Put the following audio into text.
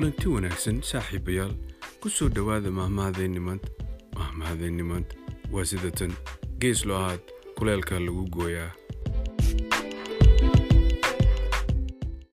kulanti wanaagsan saaxiibayaal. Ku soo dhowaada mahmahadaynimaanta mahmahadaynnimaanta waa sidatan. Gees lo ahaad kuleelka lagu gooyaa.